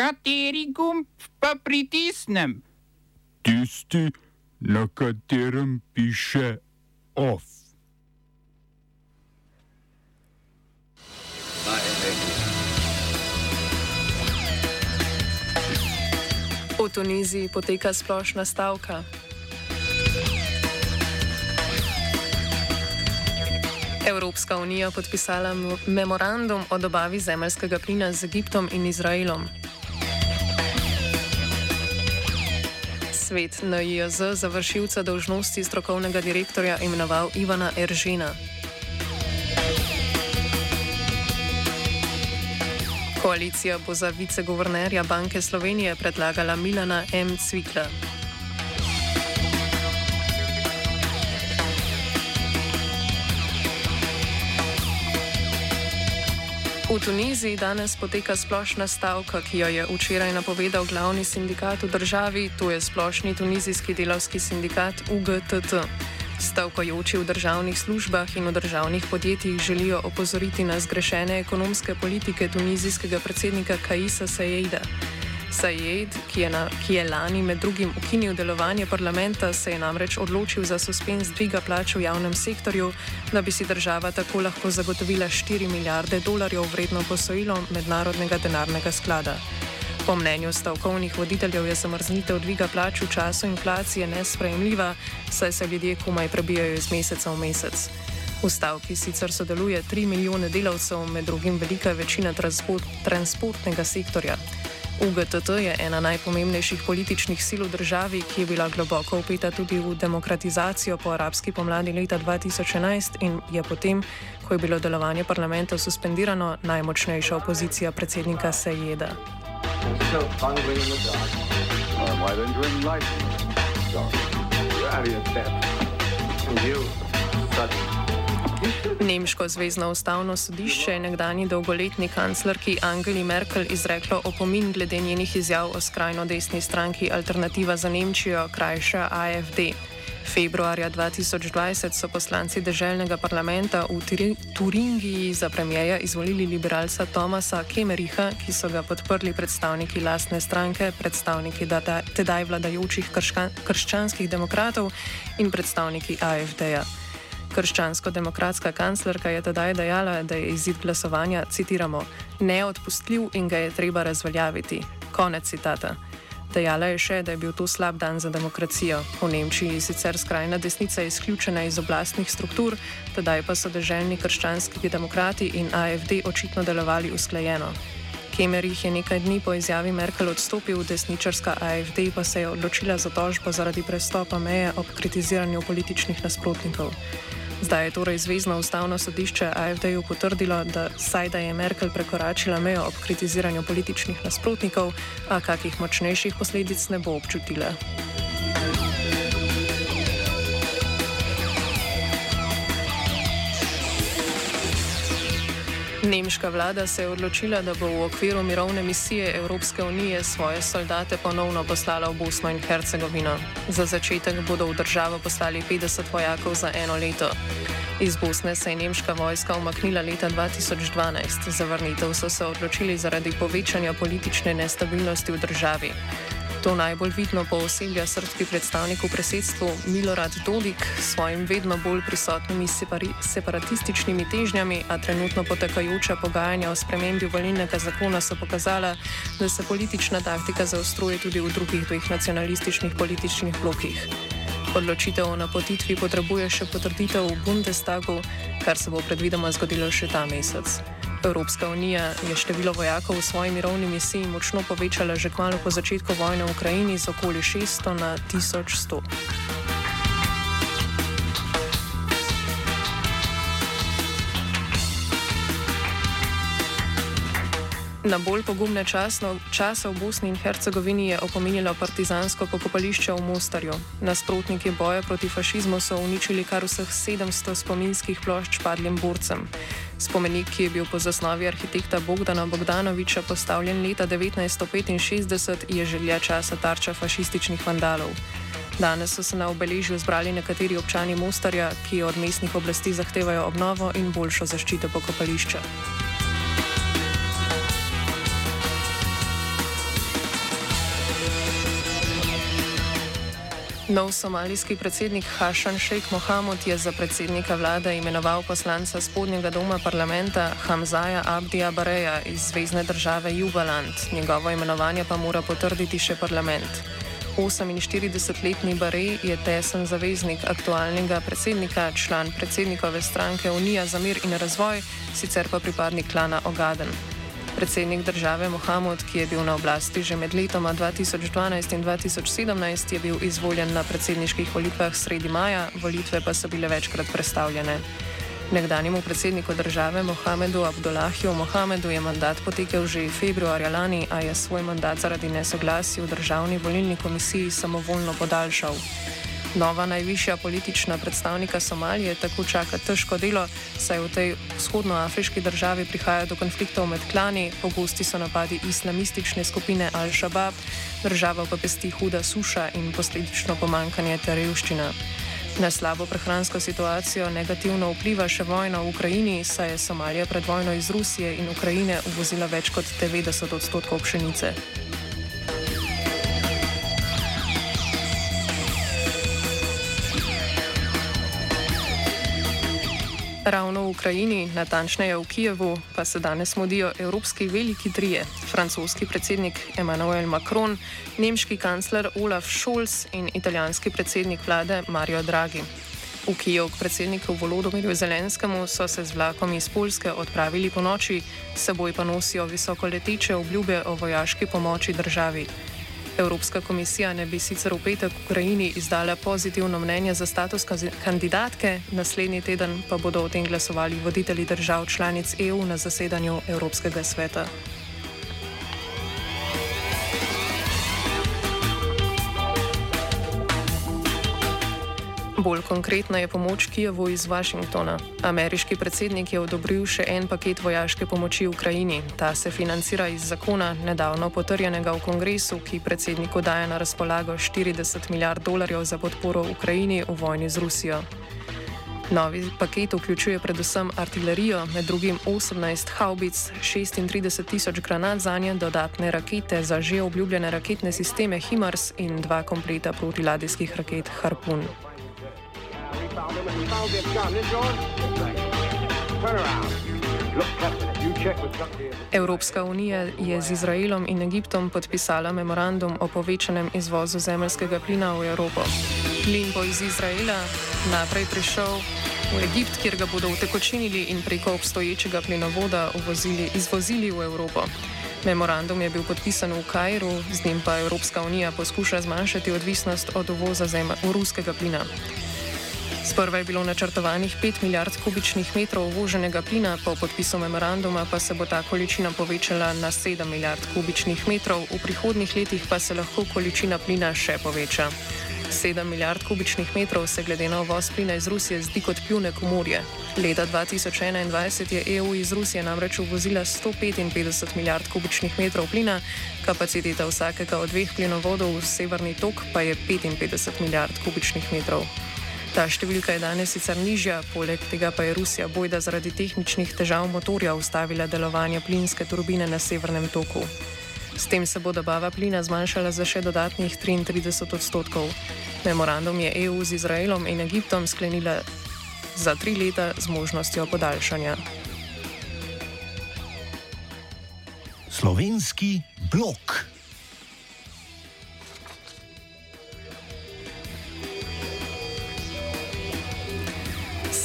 Kateri gumb pa pritisnem? Tisti, na katerem piše OF. V Tuniziji poteka splošna stavka. Evropska unija podpisala memorandum o dobavi zemljskega plina z Egiptom in Izraelom. Svet NIJZ za vršilca dolžnosti strokovnega direktorja imenoval Ivana Eržena. Koalicija bo za viceguvernerja Banke Slovenije predlagala Milana M. Cvikla. V Tuniziji danes poteka splošna stavka, ki jo je včeraj napovedal glavni sindikat v državi, to je splošni tunizijski delavski sindikat UGTT. Stavkajoči v državnih službah in v državnih podjetjih želijo opozoriti na zgrešene ekonomske politike tunizijskega predsednika Kaisa Sejeda. Sajed, ki, ki je lani med drugim ukinil delovanje parlamenta, se je namreč odločil za suspens dviga plač v javnem sektorju, da bi si država tako lahko zagotovila 4 milijarde dolarjev vredno posojilo mednarodnega denarnega sklada. Po mnenju stavkovnih voditeljev je zamrznitev dviga plač v času inflacije nesprejemljiva, saj se ljudje komaj prebijajo iz meseca v mesec. V stavki sicer sodeluje 3 milijone delavcev, med drugim velika večina transport, transportnega sektorja. UGTT je ena najpomembnejših političnih sil v državi, ki je bila globoko upeta tudi v demokratizacijo po arabski pomladi leta 2011 in je potem, ko je bilo delovanje parlamenta suspendirano, najmočnejša opozicija predsednika Sejeda. So, Nemško zvezdno ustavno sodišče je nekdani dolgoletni kanclerki Angeli Merkel izreklo opomin glede njenih izjav o skrajno desni stranki Alternativa za Nemčijo, krajša AFD. Februarja 2020 so poslanci državnega parlamenta v Turingiji za premijeja izvolili liberalca Tomasa Kemeriha, ki so ga podprli predstavniki lastne stranke, predstavniki tedaj vladajočih krščanskih demokratov in predstavniki AFD-ja. Krščansko-demokratska kanclerka je tedaj dejala, da je izid glasovanja, citiramo, neodpustljiv in ga je treba razveljaviti. Konec citata. Dejala je še, da je bil to slab dan za demokracijo. V Nemčiji je sicer skrajna desnica izključena iz oblastnih struktur, tedaj pa so državni krščanski demokrati in AFD očitno delovali usklajeno. Kemerih je nekaj dni po izjavi Merkel odstopil, desničarska AFD pa se je odločila za tožbo zaradi prestopa meje ob kritiziranju političnih nasprotnikov. Zdaj je torej Zvezdno ustavno sodišče AFD-ju potrdilo, da saj da je Merkel prekoračila mejo ob kritiziranju političnih nasprotnikov, a kakih močnejših posledic ne bo občutila. Nemška vlada se je odločila, da bo v okviru mirovne misije Evropske unije svoje soldate ponovno poslala v Bosno in Hercegovino. Za začetek bodo v državo poslali 50 vojakov za eno leto. Iz Bosne se je nemška vojska umaknila leta 2012. Za vrnitev so se odločili zaradi povečanja politične nestabilnosti v državi. To najbolj vidno pooseblja srpski predstavnik v predsedstvu Milorad Dodik s svojim vedno bolj prisotnimi separatističnimi težnjami, a trenutno potekajoča pogajanja o spremembi volilnega zakona so pokazala, da se politična taktika zaostruje tudi v drugih dveh nacionalističnih političnih blokih. Odločitev o napotitvi potrebuje še potrditev v Bundestagu, kar se bo predvidoma zgodilo še ta mesec. Evropska unija je število vojakov v svoji mirovni misiji močno povečala že kmalo po začetku vojne v Ukrajini z okoli 600 na 1100. Na bolj pogumne časno, čase v Bosni in Hercegovini je opominjalo partizansko pokopališče v Mostarju. Nasprotniki boja proti fašizmu so uničili kar vseh 700 spominskih plošč padlim borcem. Spomenik, ki je bil po zasnovi arhitekta Bogdana Bogdanoviča postavljen leta 1965, je že dlje časa tarča fašističnih vandalov. Danes so se na obeležju zbrali nekateri občani Mostarja, ki od mestnih oblasti zahtevajo obnovo in boljšo zaščito pokopališča. Nov somalijski predsednik Hašan Sheikh Mohamud je za predsednika vlade imenoval poslanca spodnjega doma parlamenta Hamzaja Abdija Bareja iz zvezdne države Jubaland. Njegovo imenovanje pa mora potrditi še parlament. 48-letni Barej je tesen zaveznik aktualnega predsednika, član predsednikove stranke Unija za mir in razvoj, sicer pa pripadnik klana Ogaden. Predsednik države Mohamed, ki je bil na oblasti že med letoma 2012 in 2017, je bil izvoljen na predsedniških volitvah sredi maja, volitve pa so bile večkrat predstavljene. Nekdanjemu predsedniku države Mohamedu Abdullahiju Mohamedu je mandat potekel že februarja lani, a je svoj mandat zaradi nesoglasij v državni volilni komisiji samovoljno podaljšal. Nova najvišja politična predstavnika Somalije tako čaka težko delo, saj v tej vzhodnoafriški državi prihaja do konfliktov med klani, pogosti so napadi islamistične skupine Al-Shabaab, država pa pesti huda suša in posledično pomankanje ter revščina. Na slabo prehransko situacijo negativno vpliva še vojna v Ukrajini, saj je Somalija pred vojno iz Rusije in Ukrajine uvozila več kot 90 odstotkov pšenice. Ravno v Ukrajini, natančneje v Kijevu, pa se danes modijo evropski veliki trije: francoski predsednik Emmanuel Macron, nemški kancler Olaf Scholz in italijanski predsednik vlade Mario Draghi. V Kijev k predsedniku Volodomirju Zelenskemu so se z vlakom iz Polske odpravili po noči, seboj pa nosijo visokoleteče obljube o vojaški pomoči državi. Evropska komisija ne bi sicer v petek Ukrajini izdala pozitivno mnenje za status kandidatke, naslednji teden pa bodo o tem glasovali voditelji držav članic EU na zasedanju Evropskega sveta. Bolj konkretna je pomoč Kijevu iz Washingtona. Ameriški predsednik je odobril še en paket vojaške pomoči Ukrajini. Ta se financira iz zakona, nedavno potrjenega v kongresu, ki predsedniku daje na razpolago 40 milijard dolarjev za podporo Ukrajini v vojni z Rusijo. Novi paket vključuje predvsem artilerijo, med drugim 18 haubic, 36 tisoč granat za nje, dodatne rakete za že obljubljene raketne sisteme HIMARS in dva kompleta protiladijskih raket Harpoon. Found him and he found this gun. This yours? Turn around. Evropska unija je z Izraelom in Egiptom podpisala memorandum o povečanem izvozu zemljskega plina v Evropo. Plin bo iz Izraela naprej prišel v Egipt, kjer ga bodo utekočinili in preko obstoječega plinovoda uvozili, izvozili v Evropo. Memorandum je bil podpisan v Kajru, z njim pa Evropska unija poskuša zmanjšati odvisnost od uvoza ruskega plina. Sprva je bilo načrtovanih 5 milijard kubičnih metrov uvoženega plina, po podpisu memoranduma pa se bo ta količina povečala na 7 milijard kubičnih metrov, v prihodnih letih pa se lahko količina plina še poveča. 7 milijard kubičnih metrov se glede na uvoz plina iz Rusije zdi kot pljune komorje. Leta 2021 je EU iz Rusije namreč uvozila 155 milijard kubičnih metrov plina, kapaciteta vsakega od dveh plinovodov v severni tok pa je 55 milijard kubičnih metrov. Ta številka je danes sicer nižja, poleg tega pa je Rusija bojda zaradi tehničnih težav motorja ustavila delovanje plinske turbine na severnem toku. S tem se bo dobava plina zmanjšala za še dodatnih 33 odstotkov. Memorandum je EU z Izraelom in Egiptom sklenila za tri leta z možnostjo podaljšanja. Slovenski blok.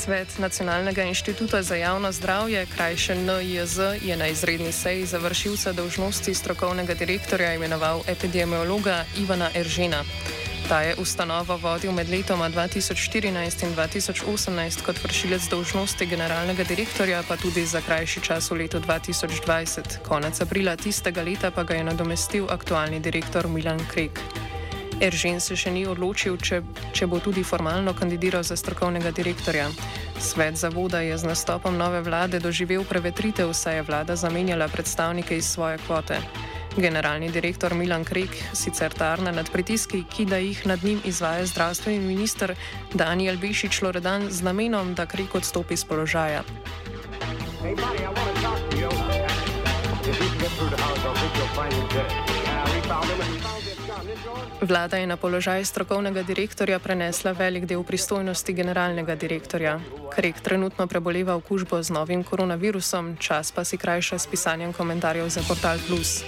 Svet Nacionalnega inštituta za javno zdravje, krajše NIJZ, je na izredni seji za vršilca dožnosti strokovnega direktorja imenoval epidemiologa Ivana Eržena. Ta je ustanovo vodil med letoma 2014 in 2018 kot vršilec dožnosti generalnega direktorja, pa tudi za krajši čas v letu 2020. Konec aprila tistega leta pa ga je nadomestil aktualni direktor Milan Krek. Eržen se še ni odločil, če, če bo tudi formalno kandidiral za strokovnega direktorja. Svet zavoda je z nastopom nove vlade doživel prevetritev, saj je vlada zamenjala predstavnike iz svoje kvote. Generalni direktor Milan Krek sicer tarna nad pritiski, ki da jih nad njim izvaja zdravstveni minister Daniel Bišič Loredan z namenom, da Krek odstopi z položaja. Hey, buddy, Vlada je na položaj strokovnega direktorja prenesla velik del pristojnosti generalnega direktorja. Krek trenutno preboleva okužbo z novim koronavirusom, čas pa si krajša s pisanjem komentarjev za Portal Plus.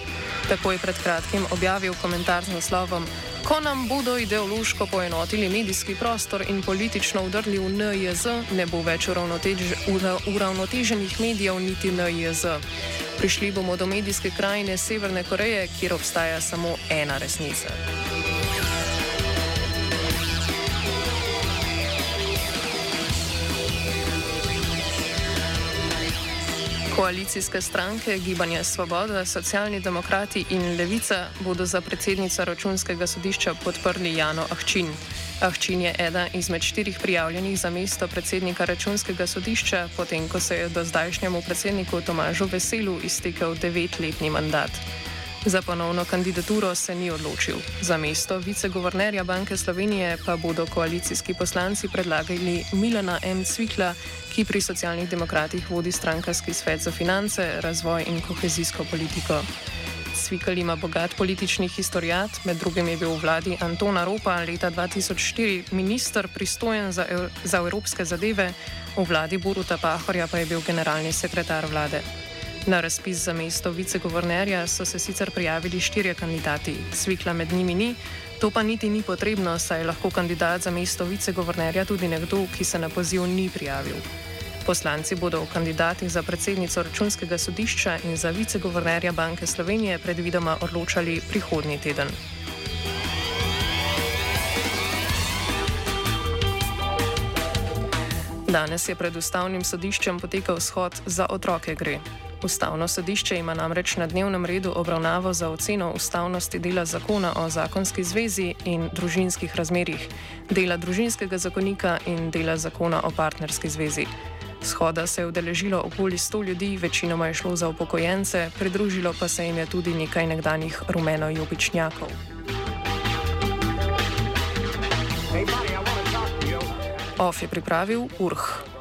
Tako je pred kratkim objavil komentar z naslovom: Ko nam bodo ideološko poenotili medijski prostor in politično udrli v NJZ, ne bo več uravnotež, uravnoteženih medijev niti NJZ. Prišli bomo do medijske krajine Severne Koreje, kjer obstaja samo ena resnica. Koalicijske stranke Gibanje Svoboda, Socialni demokrati in Levica bodo za predsednico računskega sodišča podprli Jano Ahčin. Ahčin je ena izmed štirih prijavljenih za mesto predsednika računskega sodišča, potem ko se je do zdajšnjemu predsedniku Tomažu Veselu iztekel devetletni mandat. Za ponovno kandidaturo se ni odločil. Za mesto viceguvernerja Banke Slovenije pa bodo koalicijski poslanci predlagali Milana M. Cvikla, ki pri socialnih demokratih vodi strankarski svet za finance, razvoj in kohezijsko politiko. Cvikl ima bogat politični historijat, med drugim je bil v vladi Antona Ropa leta 2004 minister pristojen za, za evropske zadeve, v vladi Boruta Pahorja pa je bil generalni sekretar vlade. Na razpis za mesto viceguvernerja so se sicer prijavili štirje kandidati, Cvikla med njimi ni, to pa niti ni potrebno, saj je lahko kandidat za mesto viceguvernerja tudi nekdo, ki se na poziv ni prijavil. Poslanci bodo o kandidatih za predsednico računskega sodišča in za viceguvernerja Banke Slovenije predvidoma odločali prihodnji teden. Danes je pred ustavnim sodiščem potekal shod za otroke gre. Ustavno sodišče ima namreč na dnevnem redu obravnavo za oceno ustavnosti dela zakona o zakonski zvezi in družinskih razmerjih, dela družinskega zakonika in dela zakona o partnerski zvezi. Shoda se je udeležilo okoli 100 ljudi, večinoma je šlo za upokojence, pridružilo pa se jim je tudi nekaj nekdanjih rumeno-jobičnjakov. OF je pripravil Urh.